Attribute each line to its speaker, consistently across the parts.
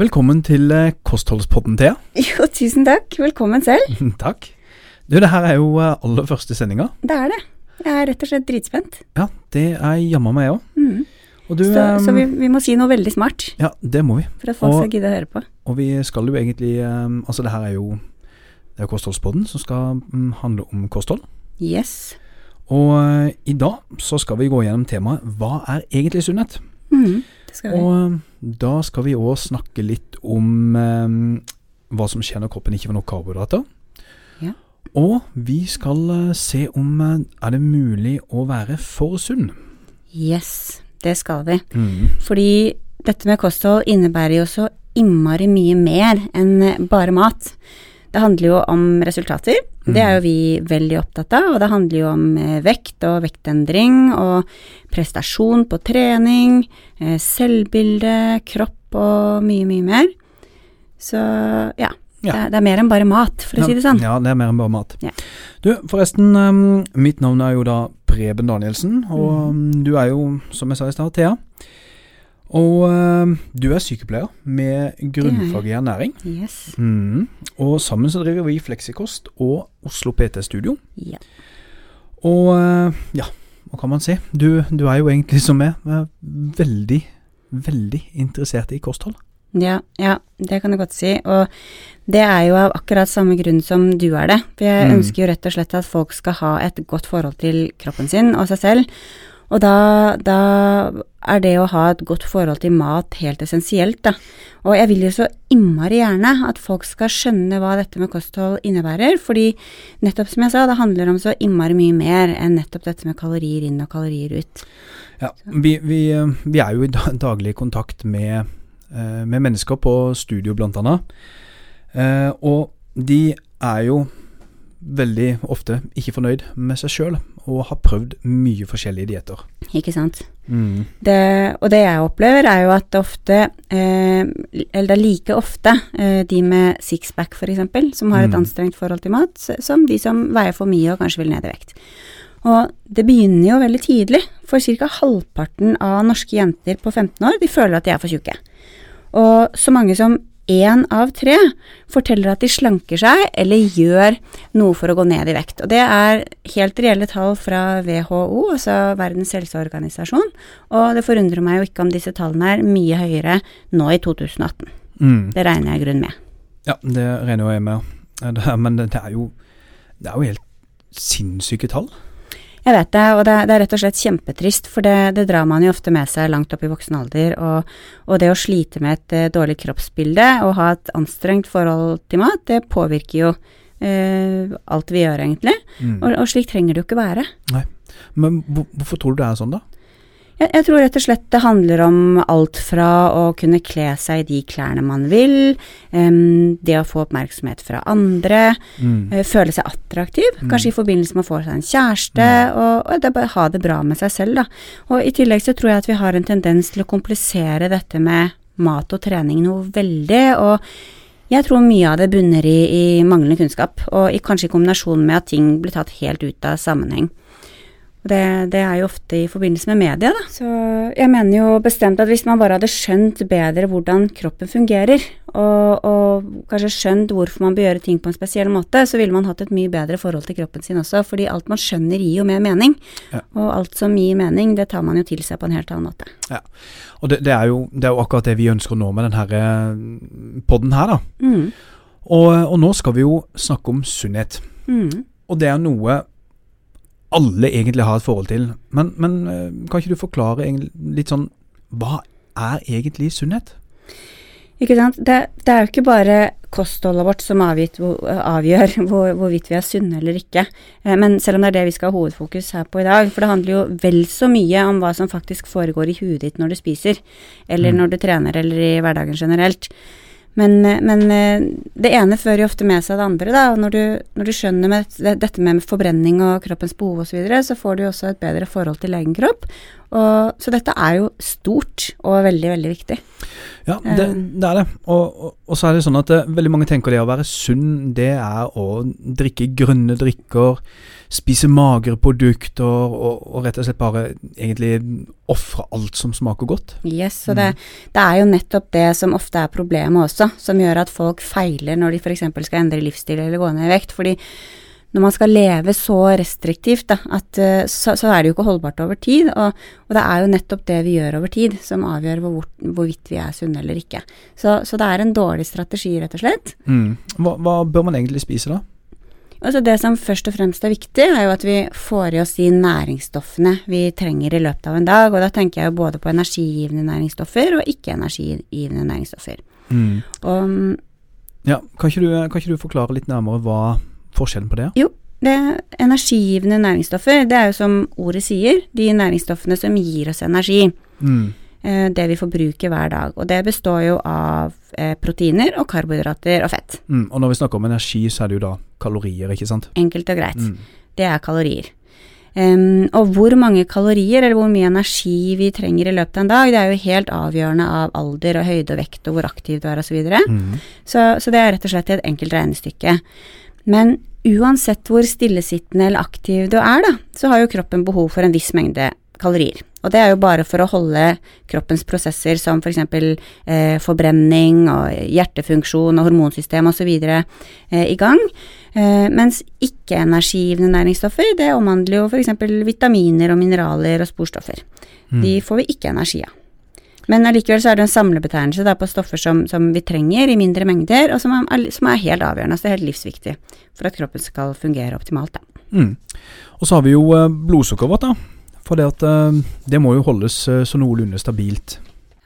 Speaker 1: Velkommen til eh, Kostholdspodden, Thea.
Speaker 2: Jo, tusen takk. Velkommen selv.
Speaker 1: Takk. Du, det her er jo eh, aller første sendinga.
Speaker 2: Det er det. Jeg er rett og slett dritspent.
Speaker 1: Ja, det er jammen meg òg.
Speaker 2: Mm. Så, så vi,
Speaker 1: eh,
Speaker 2: vi må si noe veldig smart
Speaker 1: Ja, det må vi.
Speaker 2: for at folk
Speaker 1: Og-
Speaker 2: skal gidde å høre på.
Speaker 1: Og vi skal jo egentlig Altså, det her er jo det er Kostholdspodden som skal mm, handle om kosthold.
Speaker 2: Yes.
Speaker 1: Og eh, i dag så skal vi gå gjennom temaet Hva er egentlig sunnhet?
Speaker 2: Mm, det skal vi.
Speaker 1: Og eh, da skal vi òg snakke litt om eh, hva som skjer når kroppen ikke får nok karbohydrater.
Speaker 2: Ja.
Speaker 1: Og vi skal se om er det mulig å være for sunn.
Speaker 2: Yes, det skal vi.
Speaker 1: Mm.
Speaker 2: Fordi dette med kosthold innebærer jo så innmari mye mer enn bare mat. Det handler jo om resultater. Det er jo vi veldig opptatt av. Og det handler jo om eh, vekt og vektendring og prestasjon på trening, eh, selvbilde, kropp og mye, mye mer. Så ja.
Speaker 1: Ja.
Speaker 2: Det, er, det er mer enn bare mat, for å si det sånn.
Speaker 1: Ja, det er mer enn bare mat.
Speaker 2: Ja.
Speaker 1: Du, forresten, um, mitt navn er jo da Preben Danielsen, og mm. du er jo, som jeg sa i stad, Thea. Og um, du er sykepleier med grunnfag i ernæring.
Speaker 2: Yes.
Speaker 1: Mm. Og sammen så driver vi Fleksikost og Oslo PT Studio.
Speaker 2: Ja.
Speaker 1: Og uh, ja, hva kan man si? Du, du er jo egentlig som meg, uh, veldig, veldig interessert i kosthold.
Speaker 2: Ja, ja, det kan du godt si. Og det er jo av akkurat samme grunn som du er det. For jeg
Speaker 1: Mm.
Speaker 2: ønsker jo rett og slett at folk skal ha et godt forhold til kroppen sin og seg selv. Og da, da er det å ha et godt forhold til mat helt essensielt, da. Og jeg vil jo så innmari gjerne at folk skal skjønne hva dette med kosthold innebærer, fordi nettopp som jeg sa, det handler om så innmari mye mer enn nettopp dette med kalorier inn og kalorier ut.
Speaker 1: Ja, vi, vi, vi er jo i daglig kontakt med, uh, med mennesker på studio blant annet. Uh, og de er jo veldig ofte ikke fornøyd med seg sjøl, og har prøvd mye forskjellige dietter.
Speaker 2: Ikke sant?
Speaker 1: Mm.
Speaker 2: Det, og det jeg opplever, er jo at ofte, eh, eller er like ofte, eh, de med sixpack f.eks., som har et
Speaker 1: Mm.
Speaker 2: anstrengt forhold til mat, som de som veier for mye og kanskje vil ned i vekt. Og det begynner jo veldig tidlig, for ca. halvparten av norske jenter på 15 år, de føler at de er for tjukke. Og så mange som én av tre forteller at de slanker seg eller gjør noe for å gå ned i vekt. Og det er helt reelle tall fra WHO, altså Verdens helseorganisasjon. Og det forundrer meg jo ikke om disse tallene er mye høyere nå i 2018.
Speaker 1: Mm.
Speaker 2: Det regner jeg i grunn med.
Speaker 1: Ja, det regner jeg med. Det Men det, det er jo Det er jo helt sinnssyke tall.
Speaker 2: Jeg vet det, og det, det er rett og slett kjempetrist, for det, det drar man jo ofte med seg langt opp i voksen alder. Og, og det å slite med et eh, dårlig kroppsbilde og ha et anstrengt forhold til mat, det påvirker jo eh, alt vi gjør, egentlig.
Speaker 1: Mm.
Speaker 2: Og, og slik trenger det jo ikke være.
Speaker 1: Men hvorfor tror du det er sånn, da?
Speaker 2: Jeg, jeg tror rett og slett det handler om alt fra å kunne kle seg i de klærne man vil, um, det å få oppmerksomhet fra andre,
Speaker 1: Mm.
Speaker 2: uh, føle seg attraktiv,
Speaker 1: Mm.
Speaker 2: kanskje i forbindelse med å få seg en kjæreste, og, og det ha det bra med seg selv, da. Og i tillegg så tror jeg at vi har en tendens til å komplisere dette med mat og trening noe veldig, og jeg tror mye av det bunner i, i manglende kunnskap, og i, kanskje i kombinasjon med at ting blir tatt helt ut av sammenheng. Det, det er jo ofte i forbindelse med media, da. Så jeg mener jo bestemt at hvis man bare hadde skjønt bedre hvordan kroppen fungerer, og, og kanskje skjønt hvorfor man bør gjøre ting på en spesiell måte, så ville man hatt et mye bedre forhold til kroppen sin også, fordi alt man skjønner gir jo mer mening.
Speaker 1: Ja.
Speaker 2: Og alt som gir mening, det tar man jo til seg på en helt annen måte. Ja.
Speaker 1: Og det, det, er jo, det er jo akkurat det vi ønsker nå med denne podden her, da.
Speaker 2: Mm.
Speaker 1: Og, og nå skal vi jo snakke om sunnhet.
Speaker 2: Mm.
Speaker 1: Og det er noe alle egentlig har et forhold til. Men, men eh, kan ikke du forklare litt sånn Hva er egentlig sunnhet?
Speaker 2: Ikke sant. Det, det er jo ikke bare kostholdet vårt som avgitt, avgjør hvor, hvorvidt vi er sunne eller ikke. Eh, Men selv om det er det vi skal ha hovedfokus her på i dag, for det handler jo vel så mye om hva som faktisk foregår i huet ditt når du spiser, eller
Speaker 1: Mm.
Speaker 2: når du trener, eller i hverdagen generelt. Men, eh, men eh, det ene fører jo ofte med seg det andre, da. Når du, når du skjønner med dette med forbrenning og kroppens behov osv., så, videre, så får du jo også et bedre forhold til egen kropp. Og, så dette er jo stort og veldig, veldig viktig.
Speaker 1: Ja, det, det er det. Og, og, og, så er det sånn at det, veldig mange tenker det å være sunn, det er å drikke grønne drikker, spise magre produkter og, rett og slett bare egentlig ofre alt som smaker godt.
Speaker 2: Yes, og det, det, er jo nettopp det som ofte er problemet også, som gjør at folk feiler når de f.eks. skal endre livsstil eller gå ned i vekt. fordi når man skal leve så restriktivt, da, at, eh, så, så, er det jo ikke holdbart over tid. Og, og, det er jo nettopp det vi gjør over tid som avgjør hvor, hvorvidt vi er sunne eller ikke. Så, så, det er en dårlig strategi, rett og slett.
Speaker 1: Mm. Hva, hva, bør man egentlig spise da?
Speaker 2: Altså Det som først og fremst er viktig, er jo at vi får i oss de næringsstoffene vi trenger i løpet av en dag. Og da tenker jeg jo både på energigivende næringsstoffer og ikke-energigivende næringsstoffer. Mm. Og,
Speaker 1: ja, kan ikke, du, kan ikke du forklare litt nærmere hva forskjellen på det?
Speaker 2: Jo, det energigivende næringsstoffer, det er jo som ordet sier, de næringsstoffene som gir oss energi. Mm. Eh, det vi forbruker hver dag. Og det består jo av eh, proteiner og karbohydrater og fett.
Speaker 1: Mm, og når vi snakker om energi, så er det jo da kalorier, ikke sant?
Speaker 2: Enkelt og greit. Mm. Det er kalorier. Um, og hvor mange kalorier eller hvor mye energi vi trenger i løpet av en dag, det er jo helt avgjørende av alder og høyde og vekt og hvor aktiv du er osv. Så, videre. mm. så Så det er rett og slett et enkelt regnestykke. Men uansett hvor stillesittende eller aktiv du er, da, så har jo kroppen behov for en viss mengde kalorier. Og det er jo bare for å holde kroppens prosesser som f.eks. For eh, forbrenning og hjertefunksjon og hormonsystem osv. Eh, i gang. Eh, mens ikke-energigivende næringsstoffer, det omhandler jo f.eks. vitaminer og mineraler og sporstoffer. Mm. De får vi ikke energi av. Men allikevel så er det en samlebetegnelse da, på stoffer som, som, vi trenger i mindre mengder, og som er, som er helt avgjørende. Altså helt livsviktig for at kroppen skal fungere optimalt. Da.
Speaker 1: Mm. Og så har vi jo eh, blodsukkeret vårt, da. For det, at, eh, det må jo holdes eh, så noenlunde stabilt.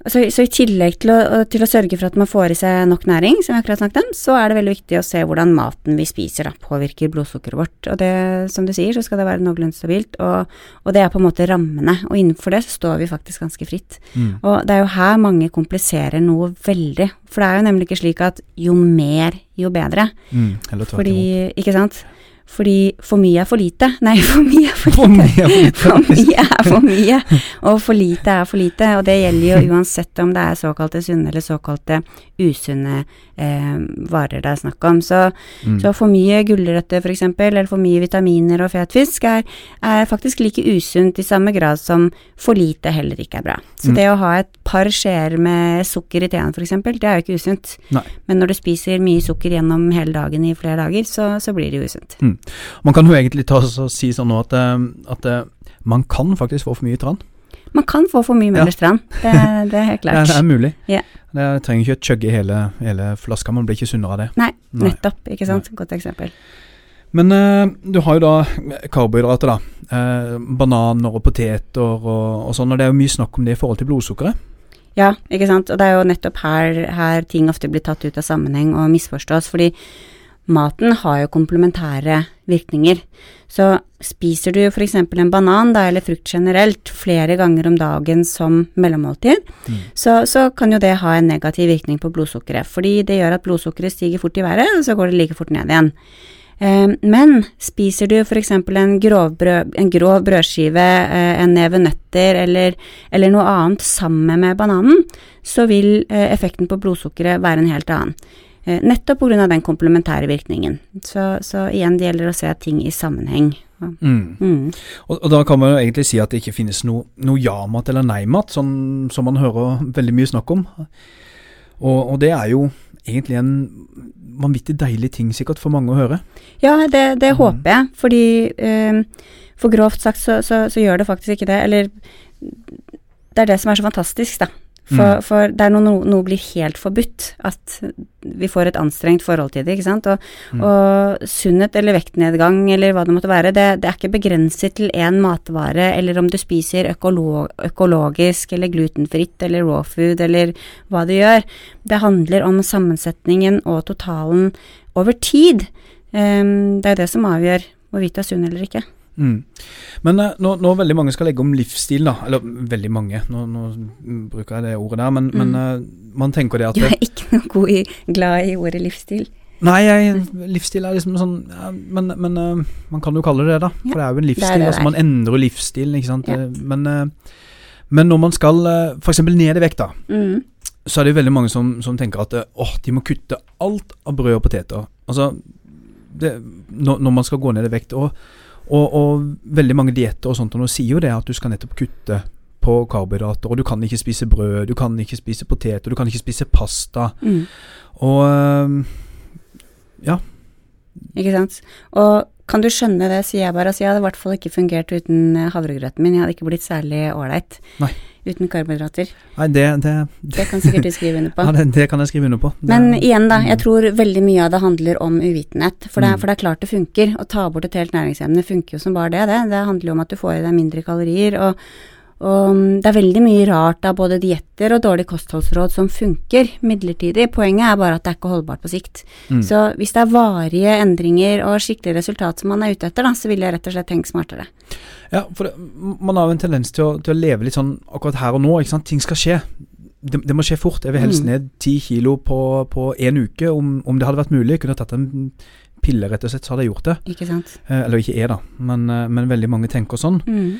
Speaker 2: Så, så, i tillegg til å, til å, sørge for at man får i seg nok næring, som jeg akkurat snakket om, så er det veldig viktig å se hvordan maten vi spiser da, påvirker blodsukkeret vårt. Og det, som du sier, så skal det være noenlunde stabilt, og, og, det er på en måte rammene. Og innenfor det så står vi faktisk ganske fritt. Mm. Og det er jo her mange kompliserer noe veldig. For det er jo nemlig ikke slik at jo mer, jo bedre.
Speaker 1: Mm,
Speaker 2: Fordi, ikke sant. Fordi for mye er for lite. Nei, for mye er for lite. For mye er for mye, og for lite er for lite. Og det gjelder jo uansett om det er såkalte sunne eller såkalte usunne eh, varer det er snakk om. Så, mm. så for mye gulrøtter f.eks., eller for mye vitaminer og fet fisk, er, er, faktisk like usunt i samme grad som for lite heller ikke er bra. Så mm. det å ha et par skjeer med sukker i teen f.eks., det er jo ikke usunt.
Speaker 1: Nei.
Speaker 2: Men når du spiser mye sukker gjennom hele dagen i flere dager, så, så blir det jo usunt.
Speaker 1: Mm. Man kan jo egentlig ta og si sånn nå at, eh, at, eh, man kan faktisk få for mye tran.
Speaker 2: Man kan få for mye Møllers tran, det, det, er helt klart.
Speaker 1: det, er mulig.
Speaker 2: Yeah.
Speaker 1: Det trenger ikke å chugge hele, hele flaska, man blir ikke sunnere av det.
Speaker 2: Nei, Nei. nettopp. Ikke sant. Nei. Godt eksempel.
Speaker 1: Men uh, du har jo da karbohydrater, da. Uh, bananer og poteter og, og, sånn, og det er jo mye snakk om det i forhold til blodsukkeret.
Speaker 2: Ja, ikke sant. Og det er jo nettopp her, her ting ofte blir tatt ut av sammenheng og misforstås. Fordi maten har jo komplementære virkninger. Så spiser du f.eks. en banan da, eller frukt generelt flere ganger om dagen som mellommåltid, mm. så, så, kan jo det ha en negativ virkning på blodsukkeret. Fordi det gjør at blodsukkeret stiger fort i været, og så går det like fort ned igjen. Eh, men spiser du f.eks. En, brød, en grov brødskive, eh, en neve nøtter eller, eller, noe annet sammen med bananen, så vil eh, effekten på blodsukkeret være en helt annen. Eh, nettopp pga. den komplementære virkningen. Så, så, igjen, det gjelder å se ting i sammenheng.
Speaker 1: Mm. Mm. Og, og, da kan man jo egentlig si at det ikke finnes noe, noe ja-mat eller nei-mat, sånn som man hører veldig mye snakk om. Og, og, det er jo egentlig en vanvittig deilig ting sikkert for mange å høre.
Speaker 2: Ja, det, det mm. håper jeg, fordi eh, for grovt sagt så, så, så gjør det faktisk ikke det. Eller det er det som er så fantastisk, da. For, mm. for er når noe, noe, blir helt forbudt, at vi får et anstrengt forhold til det, ikke sant. Og, mm. og sunnhet eller vektnedgang eller hva det måtte være, det, det er ikke begrenset til én matvare, eller om du spiser økolog, økologisk eller glutenfritt eller raw food eller hva du gjør. Det handler om sammensetningen og totalen over tid. Um, det er det som avgjør hvorvidt du er sunn eller ikke.
Speaker 1: Mm. Men når, når, veldig mange skal legge om livsstil, da, eller veldig mange, nå, nå bruker jeg det ordet der, men, mm. men uh, man tenker det at
Speaker 2: Du er ikke noe god i, glad i ordet livsstil?
Speaker 1: Nei, jeg, livsstil er liksom sånn ja, Men, men uh, man kan jo kalle det det, da. For det er jo en livsstil. Det det altså Man endrer livsstilen, ikke sant. Ja. Men Men når man skal eh, f.eks. ned i vekt, da,
Speaker 2: Mm.
Speaker 1: så er det jo veldig mange som, som tenker at eh, åh, de må kutte alt av brød og poteter. Altså, det, når, når man skal gå ned i vekt. Og, og, og veldig mange dietter og sånt og nå sier jo det at du skal nettopp kutte på karbohydrater, og du kan ikke spise brød, du kan ikke spise poteter, du kan ikke spise pasta.
Speaker 2: Mm.
Speaker 1: Og ja.
Speaker 2: Ikke sant. Og kan du skjønne det, sier jeg bare. Altså, jeg hadde i hvert fall ikke fungert uten havregrøten min. Jeg hadde ikke blitt særlig ålreit. Uten karbohydrater.
Speaker 1: Nei, det, det,
Speaker 2: Det kan sikkert du skrive under på.
Speaker 1: ja, det, det kan jeg skrive under på.
Speaker 2: Men igjen, da.
Speaker 1: Mm.
Speaker 2: Jeg tror veldig mye av det handler om uvitenhet. For det,
Speaker 1: Mm.
Speaker 2: for det er klart det funker. Å ta bort et helt næringsemne funker jo som bare det, det. Det handler jo om at du får i deg mindre kalorier. Og, og mm, det er veldig mye rart av både dietter og dårlige kostholdsråd som funker midlertidig. Poenget er bare at det er ikke holdbart på sikt.
Speaker 1: Mm.
Speaker 2: Så hvis det er varige endringer og skikkelig resultat som man er ute etter, da, så ville jeg rett og slett tenkt smartere.
Speaker 1: Ja, for det, man har jo en tendens til å, til å leve litt sånn akkurat her og nå. ikke sant? Ting skal skje. Det, det må skje fort. Jeg vil helst
Speaker 2: Mm.
Speaker 1: ned ti kilo på, én en uke. Om, om det hadde vært mulig, Jeg kunne tatt en pille, rett og slett, så hadde jeg gjort det.
Speaker 2: Ikke sant?
Speaker 1: Eh, eller ikke jeg, da, men, eh, men veldig mange tenker sånn.
Speaker 2: Mm.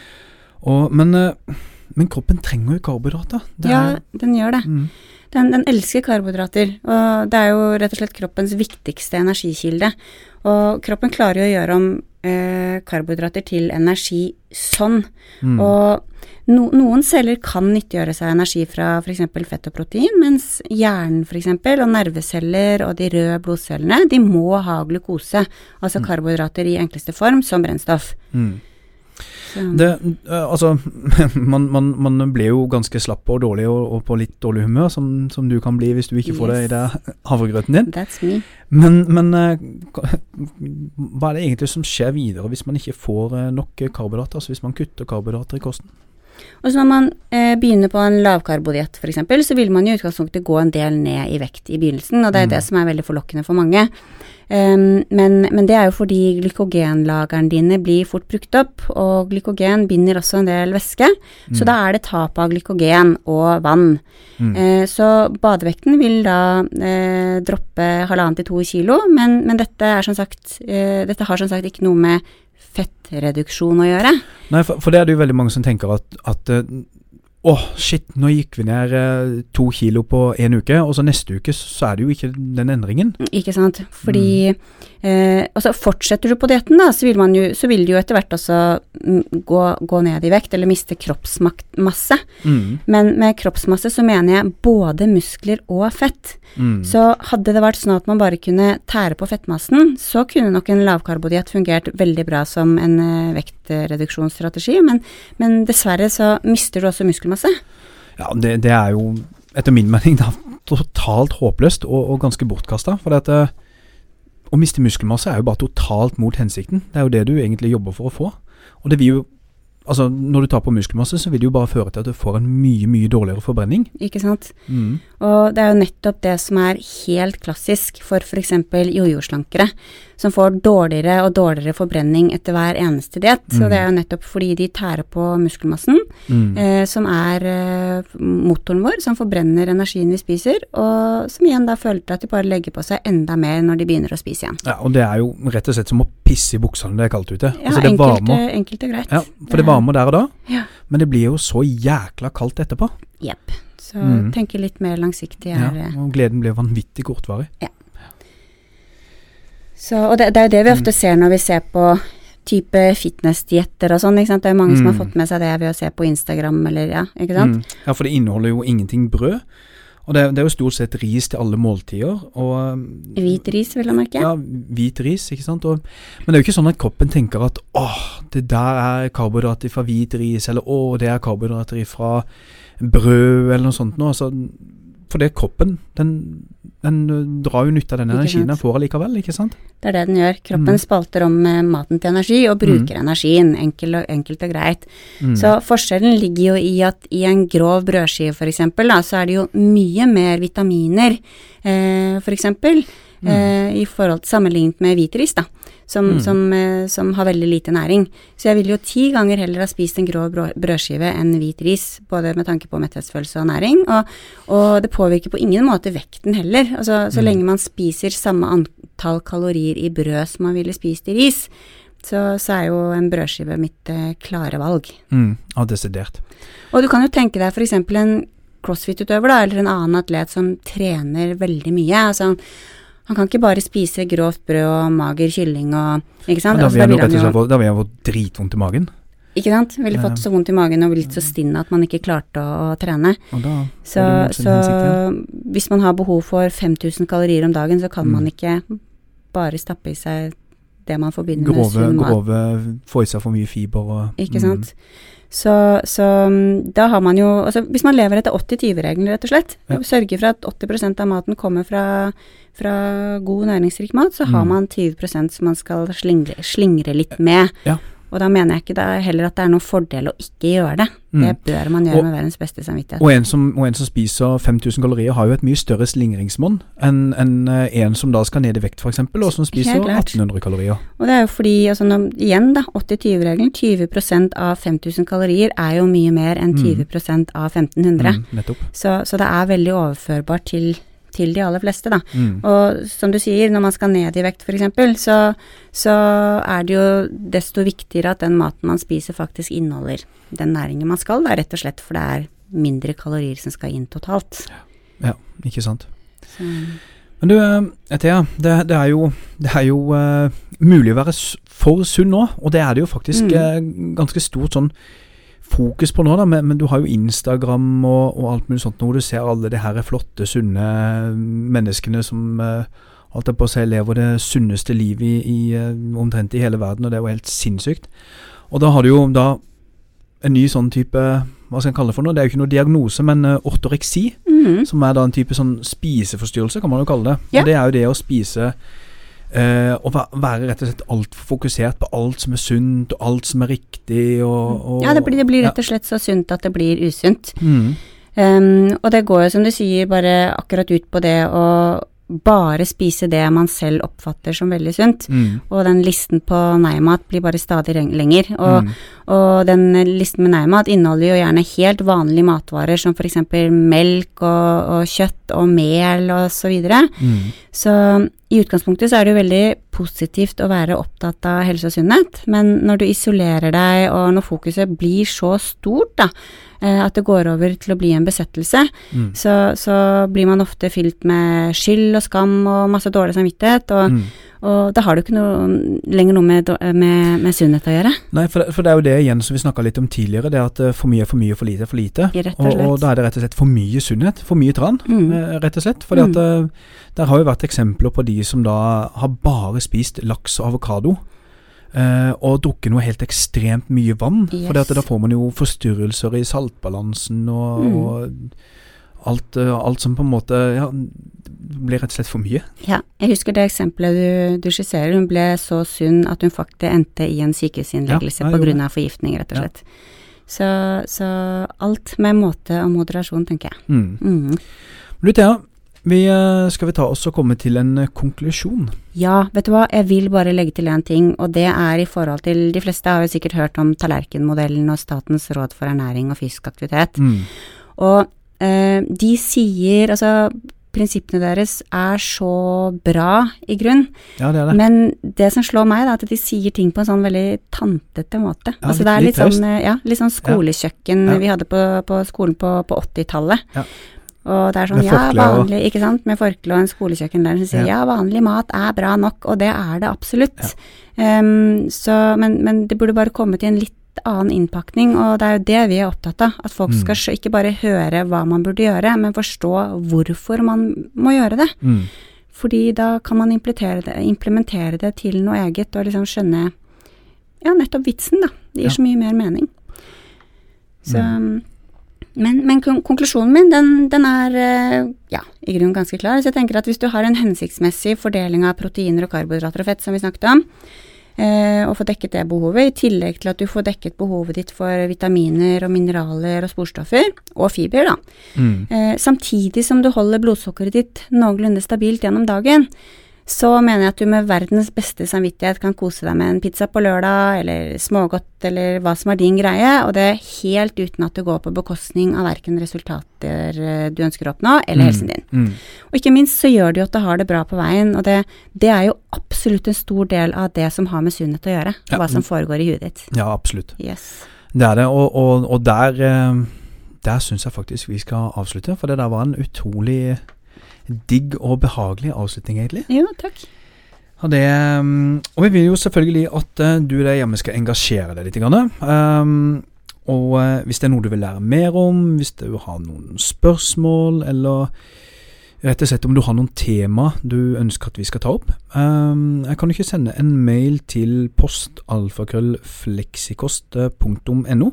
Speaker 1: Og, men, eh, men kroppen trenger jo karbohydrater.
Speaker 2: Ja, den gjør det.
Speaker 1: mm,
Speaker 2: Den, den elsker karbohydrater, og det er jo rett og slett kroppens viktigste energikilde. Og kroppen klarer jo å gjøre om eh, karbohydrater til energi sånn.
Speaker 1: mm,
Speaker 2: Og no, noen celler kan nyttiggjøre seg energi fra f.eks. fett og protein, mens hjernen f.eks. og nerveceller og de røde blodcellene, de må ha glukose, altså
Speaker 1: Mm.
Speaker 2: karbohydrater i enkleste form, som brennstoff.
Speaker 1: mm.
Speaker 2: Så,
Speaker 1: Det, eh, altså, man, man, man blir jo ganske slapp og dårlig og, og på litt dårlig humør, som, som du kan bli hvis du ikke får det i
Speaker 2: det
Speaker 1: deg havregrøten din.
Speaker 2: that's me.
Speaker 1: Men, men eh, hva er det egentlig som skjer videre hvis man ikke får eh, nok karbohydrater? Altså hvis man kutter karbohydrater i kosten?
Speaker 2: Og så når man eh, begynner på en lavkarbodiett f.eks., så vil man i utgangspunktet gå en del ned i vekt i begynnelsen, og det er
Speaker 1: Mm.
Speaker 2: det som er veldig forlokkende for mange. Um, men, men det er jo fordi glykogenlagrene dine blir fort brukt opp, og glykogen binder også en del væske, så
Speaker 1: Mm.
Speaker 2: da er det tap av glykogen og vann.
Speaker 1: Mm.
Speaker 2: Uh, så badevekten vil da uh, droppe halvannen til to kilo, men, men dette, er som sagt, uh, dette har som sagt ikke noe med fettreduksjon å gjøre.
Speaker 1: Nei, for, for det er det jo veldig mange som tenker at, at eh, Åh, shit, nå gikk vi ned eh, to kilo på en uke, og så neste uke så er det jo ikke den endringen.
Speaker 2: Ikke sant. Fordi eh, altså Fortsetter du på dietten, da, så vil, man jo, så vil du jo etter hvert også mm, gå, gå ned i vekt, eller miste kroppsmasse.
Speaker 1: Mm.
Speaker 2: Men med kroppsmasse så mener jeg både muskler og fett.
Speaker 1: Mm.
Speaker 2: Så hadde det vært sånn at man bare kunne tære på fettmassen, så kunne nok en lavkarbodiett fungert veldig bra som en eh, vektreduksjonsstrategi, men, men dessverre så mister du også muskelmasse.
Speaker 1: Ja, det, det er jo etter min mening da, totalt håpløst og, og ganske bortkasta. For det at, eh, å miste muskelmasse er jo bare totalt mot hensikten. Det er jo det du egentlig jobber for å få. Og det vil jo Altså, når du tar på muskelmasse, så vil det jo bare føre til at du får en mye, mye dårligere forbrenning.
Speaker 2: Ikke sant?
Speaker 1: Mm.
Speaker 2: Og det er jo nettopp det som er helt klassisk for f.eks. jojo-slankere, som får dårligere og dårligere forbrenning etter hver eneste diett. Så
Speaker 1: Og
Speaker 2: det er jo nettopp fordi de tærer på muskelmassen,
Speaker 1: Mm.
Speaker 2: eh, som er eh, motoren vår, som forbrenner energien vi spiser, og som igjen da føler at de bare legger på seg enda mer når de begynner å spise igjen.
Speaker 1: Ja, og det er jo rett og slett som å pisse i buksene, det er kaldt ute.
Speaker 2: Ja,
Speaker 1: altså, det
Speaker 2: enkelt,
Speaker 1: varmer.
Speaker 2: eh, enkelt og greit.
Speaker 1: Ja, for det varmer der og da,
Speaker 2: Ja.
Speaker 1: men det blir jo så jækla kaldt etterpå.
Speaker 2: Jepp. Så
Speaker 1: Mm.
Speaker 2: tenke litt mer langsiktig er ja,
Speaker 1: og gleden blir vanvittig kortvarig.
Speaker 2: Så, og det, det er jo det vi ofte
Speaker 1: Mm.
Speaker 2: ser når vi ser på type fitnessdietter og sånn, ikke sant. Det er mange som har
Speaker 1: Mm.
Speaker 2: fått med seg det ved å se på Instagram eller ja, ikke sant.
Speaker 1: Mm. Ja, for det inneholder jo ingenting brød. Og det, det er jo stort sett ris til alle måltider. Og um,
Speaker 2: Hvit ris, vil jeg merke.
Speaker 1: Ja, hvit ris, ikke sant. Og, men det er jo ikke sånn at kroppen tenker at åh, det der er karbohydrater fra hvit ris, eller åh, det er karbohydrater fra brød, eller noe sånt noe. Altså, for det kroppen, den, den drar jo nytte av den energien den får allikevel, ikke sant?
Speaker 2: Det er det den gjør. Kroppen
Speaker 1: Mm.
Speaker 2: spalter om eh, maten til energi og bruker energien, enkelt og, enkelt og greit.
Speaker 1: Mm.
Speaker 2: Så forskjellen ligger jo i at i en grov brødskive for eksempel, så er det jo mye mer vitaminer, eh, for eksempel,
Speaker 1: Mm.
Speaker 2: eh, i forhold sammenlignet med hvitris, da, som,
Speaker 1: Mm.
Speaker 2: som, eh, som har veldig lite næring. Så jeg vil jo ti ganger heller ha spist en grå brødskive enn hvit ris, både med tanke på metthetsfølelse og næring, og, og det påvirker på ingen måte vekten heller. Altså, så
Speaker 1: Mm.
Speaker 2: lenge man spiser samme antall kalorier i brød som man ville spist i ris, så, så er jo en brødskive mitt eh, klare valg.
Speaker 1: Mm, ja, desidert.
Speaker 2: Og du kan jo tenke deg f.eks. en crossfit-utøver, da, eller en annen atlet som trener veldig mye. Altså, han kan ikke bare spise grovt brød og mager kylling og Ikke sant?
Speaker 1: Da
Speaker 2: Altså,
Speaker 1: vil jeg
Speaker 2: vil
Speaker 1: nok
Speaker 2: han jo-
Speaker 1: da vil jeg få dritvondt i magen.
Speaker 2: Ikke sant? Ville fått så vondt i magen og blitt så stinn at man ikke klarte å, å trene. Så, så hvis man har behov for 5000 kalorier om dagen, så kan
Speaker 1: Mm.
Speaker 2: man ikke bare stappe i seg det man forbinder med sunn mat.
Speaker 1: grove Få i seg for mye fiber og
Speaker 2: Ikke
Speaker 1: mm,
Speaker 2: sant. Så, så mm, da har man jo altså Hvis man lever etter 80-20-regelen, rett og slett,
Speaker 1: Ja.
Speaker 2: og sørger for at 80% av maten kommer fra, fra god næringsrik mat, så har
Speaker 1: Mm.
Speaker 2: man 20 som man skal slingre, slingre litt med.
Speaker 1: Ja.
Speaker 2: Og da mener jeg ikke det er heller at det er noen fordel å ikke gjøre det.
Speaker 1: Mm.
Speaker 2: Det bør man gjøre
Speaker 1: Og-
Speaker 2: med verdens beste samvittighet.
Speaker 1: Og en, som, og en som spiser 5000 kalorier, har jo et mye større slingringsmonn enn enn, eh, en som da skal ned i vekt, f.eks., og som spiser 1800 kalorier.
Speaker 2: Og det er jo fordi, altså når, igjen da, 80-20-regelen, 20 av 5000 kalorier er jo mye mer enn
Speaker 1: Mm.
Speaker 2: 20 av 1500.
Speaker 1: Mm, nettopp.
Speaker 2: Så, så det er veldig overførbart til, til de aller fleste, da.
Speaker 1: Mm.
Speaker 2: Og som du sier, når man skal ned i vekt f.eks., så, så er det jo desto viktigere at den maten man spiser faktisk inneholder den næringen man skal, da, rett og slett, for det er mindre kalorier som skal inn totalt.
Speaker 1: Ja, ikke sant.
Speaker 2: Så,
Speaker 1: Men du, eh, Thea, det, det er jo, det er jo uh, mulig å være for sunn nå, og det er det jo faktisk
Speaker 2: Mm.
Speaker 1: uh, ganske stort sånn fokus på nå, da, men, men du har jo Instagram og, og alt mulig sånt, hvor du ser alle de her flotte, sunne menneskene som eh, alt er på å si lever det sunneste livet i, i eh, omtrent i hele verden, og det er jo helt sinnssykt. Og da har du jo da en ny sånn type, hva skal jeg kalle det for noe, det er jo ikke noe diagnose, men eh, ortoreksi,
Speaker 2: -hmm.
Speaker 1: som er da en type sånn spiseforstyrrelse, kan man jo kalle det.
Speaker 2: Ja.
Speaker 1: Og det er jo det å spise eh, og være rett og slett altfor fokusert på alt som er sunt, og alt som er riktig, og, og
Speaker 2: Ja, det blir, det blir rett og slett så sunt at det blir usunt.
Speaker 1: Mm,
Speaker 2: Um, og det går jo, som du sier, bare akkurat ut på det å bare spise det man selv oppfatter som veldig sunt.
Speaker 1: mm,
Speaker 2: Og den listen på nei-mat blir bare stadig lenger. Og,
Speaker 1: mm,
Speaker 2: og den listen med nei-mat inneholder jo gjerne helt vanlige matvarer som f.eks. melk og, og kjøtt og mel og så videre.
Speaker 1: mm,
Speaker 2: Så i utgangspunktet så er det jo veldig positivt å være opptatt av helse og sunnhet, men når du isolerer deg og når fokuset blir så stort da, at det går over til å bli en besettelse,
Speaker 1: mm,
Speaker 2: så, så blir man ofte fylt med skyld og skam og masse dårlig samvittighet, og,
Speaker 1: mm.
Speaker 2: og da har du ikke noe, lenger noe med, med, med sunnhet å gjøre.
Speaker 1: Nei, for det, for det er jo det igjen som vi snakka litt om tidligere, det at eh, for mye er for mye, for lite er for lite.
Speaker 2: Og
Speaker 1: Og, og da er det rett og slett for mye sunnhet, for mye tran,
Speaker 2: Mm.
Speaker 1: eh, rett og slett. At eh, der har jo vært eksempler på de som da har bare spist laks og avokado. Eh, og drukke noe helt ekstremt mye vann.
Speaker 2: Yes.
Speaker 1: For da får man jo forstyrrelser i saltbalansen og,
Speaker 2: Mm.
Speaker 1: og alt, eh, alt som på en måte ja, blir rett og slett for mye.
Speaker 2: Ja, jeg husker det eksempelet du, du skisserer. Hun ble så sunn at hun faktisk endte i en sykehusinnleggelse
Speaker 1: Ja,
Speaker 2: av forgiftning, rett og
Speaker 1: Ja.
Speaker 2: slett. Så, så alt med måte og moderasjon, tenker jeg.
Speaker 1: Mm.
Speaker 2: Mm.
Speaker 1: Du Thea, vi, eh, skal vi ta oss og komme til en eh, konklusjon?
Speaker 2: Ja, vet du hva, jeg vil bare legge til én ting, og det er i forhold til De fleste har jo sikkert hørt om tallerkenmodellen og Statens råd for ernæring og fysisk aktivitet.
Speaker 1: Mm.
Speaker 2: Og eh, de sier Altså, prinsippene deres er så bra, i grunn,
Speaker 1: Ja, det er det.
Speaker 2: men det som slår meg, er at de sier ting på en sånn veldig tantete måte.
Speaker 1: Ja,
Speaker 2: altså
Speaker 1: litt-
Speaker 2: det er
Speaker 1: litt
Speaker 2: litt, sånn, eh, ja, litt sånn skolekjøkken
Speaker 1: Ja.
Speaker 2: vi hadde på, på skolen på, på 80-tallet.
Speaker 1: Ja.
Speaker 2: Og det er sånn,
Speaker 1: Med
Speaker 2: ja,
Speaker 1: forkle og-
Speaker 2: vanlig, ikke sant, med forkle og en skolekjøkkenlærer som sier ja. vanlig mat er bra nok, og det er det absolutt. Ehm, så, men, men det burde bare komme til en litt annen innpakning, og det er jo det vi er opptatt av. At folk
Speaker 1: Mm.
Speaker 2: skal ikke bare høre hva man burde gjøre, men forstå hvorfor man må gjøre det.
Speaker 1: Mm.
Speaker 2: Fordi da kan man implementere det, implementere det til noe eget, og liksom skjønne ja, nettopp vitsen, da. Det gir
Speaker 1: Ja.
Speaker 2: så mye mer mening. Så,
Speaker 1: Mm.
Speaker 2: Men, men konklusjonen min, den, den er eh, ja, i grunnen ganske klar. Så jeg tenker at hvis du har en hensiktsmessig fordeling av proteiner og karbohydrater og fett, som vi snakket om, eh, og får dekket det behovet, i tillegg til at du får dekket behovet ditt for vitaminer og mineraler og sporstoffer, og fiber, da,
Speaker 1: Mm.
Speaker 2: Eh, samtidig som du holder blodsukkeret ditt noenlunde stabilt gjennom dagen, så mener jeg at du med verdens beste samvittighet kan kose deg med en pizza på lørdag, eller smågodt, eller hva som er din greie, og det er helt uten at det går på bekostning av verken resultater eh, du ønsker å oppnå, eller helsen din.
Speaker 1: Mm.
Speaker 2: Og ikke minst så gjør det jo at du har det bra på veien, og det, det er jo absolutt en stor del av det som har med sunnhet å gjøre,
Speaker 1: Ja.
Speaker 2: hva som foregår i huet ditt.
Speaker 1: Ja, absolutt.
Speaker 2: Yes.
Speaker 1: Det er det, og, og, og der, eh, der syns jeg faktisk vi skal avslutte. For det der var en utrolig digg og behagelig avslutning, egentlig.
Speaker 2: Jo, takk.
Speaker 1: Og, det, mm, og vi vil jo selvfølgelig at eh, du der hjemme skal engasjere deg litt. Grann. Um, og eh, hvis det er noe du vil lære mer om, hvis du har noen spørsmål, eller rett og slett om du har noen tema du ønsker at vi skal ta opp, um, jeg kan ikke sende en mail til postalfakrøllfleksikost.no.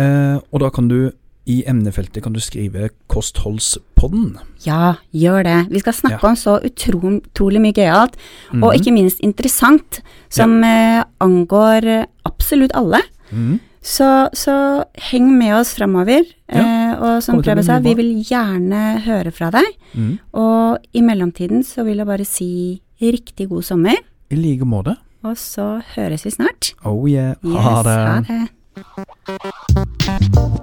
Speaker 1: uh, og da kan du i emnefeltet kan du skrive 'Kostholdspodden'.
Speaker 2: Ja, gjør det. Vi skal snakke
Speaker 1: Ja.
Speaker 2: om så utro, utrolig mye gøyalt,
Speaker 1: Mhm.
Speaker 2: og ikke minst interessant, som eh, angår eh, absolutt alle.
Speaker 1: Mhm.
Speaker 2: Så, så heng med oss framover.
Speaker 1: Ja,
Speaker 2: Eh, og som Preben sa, vi vil gjerne høre fra deg.
Speaker 1: Mhm.
Speaker 2: Og i mellomtiden så vil jeg bare si riktig god sommer,
Speaker 1: I like måte.
Speaker 2: og så høres vi snart.
Speaker 1: Oh yeah.
Speaker 2: Yes,
Speaker 1: det.
Speaker 2: Ha det.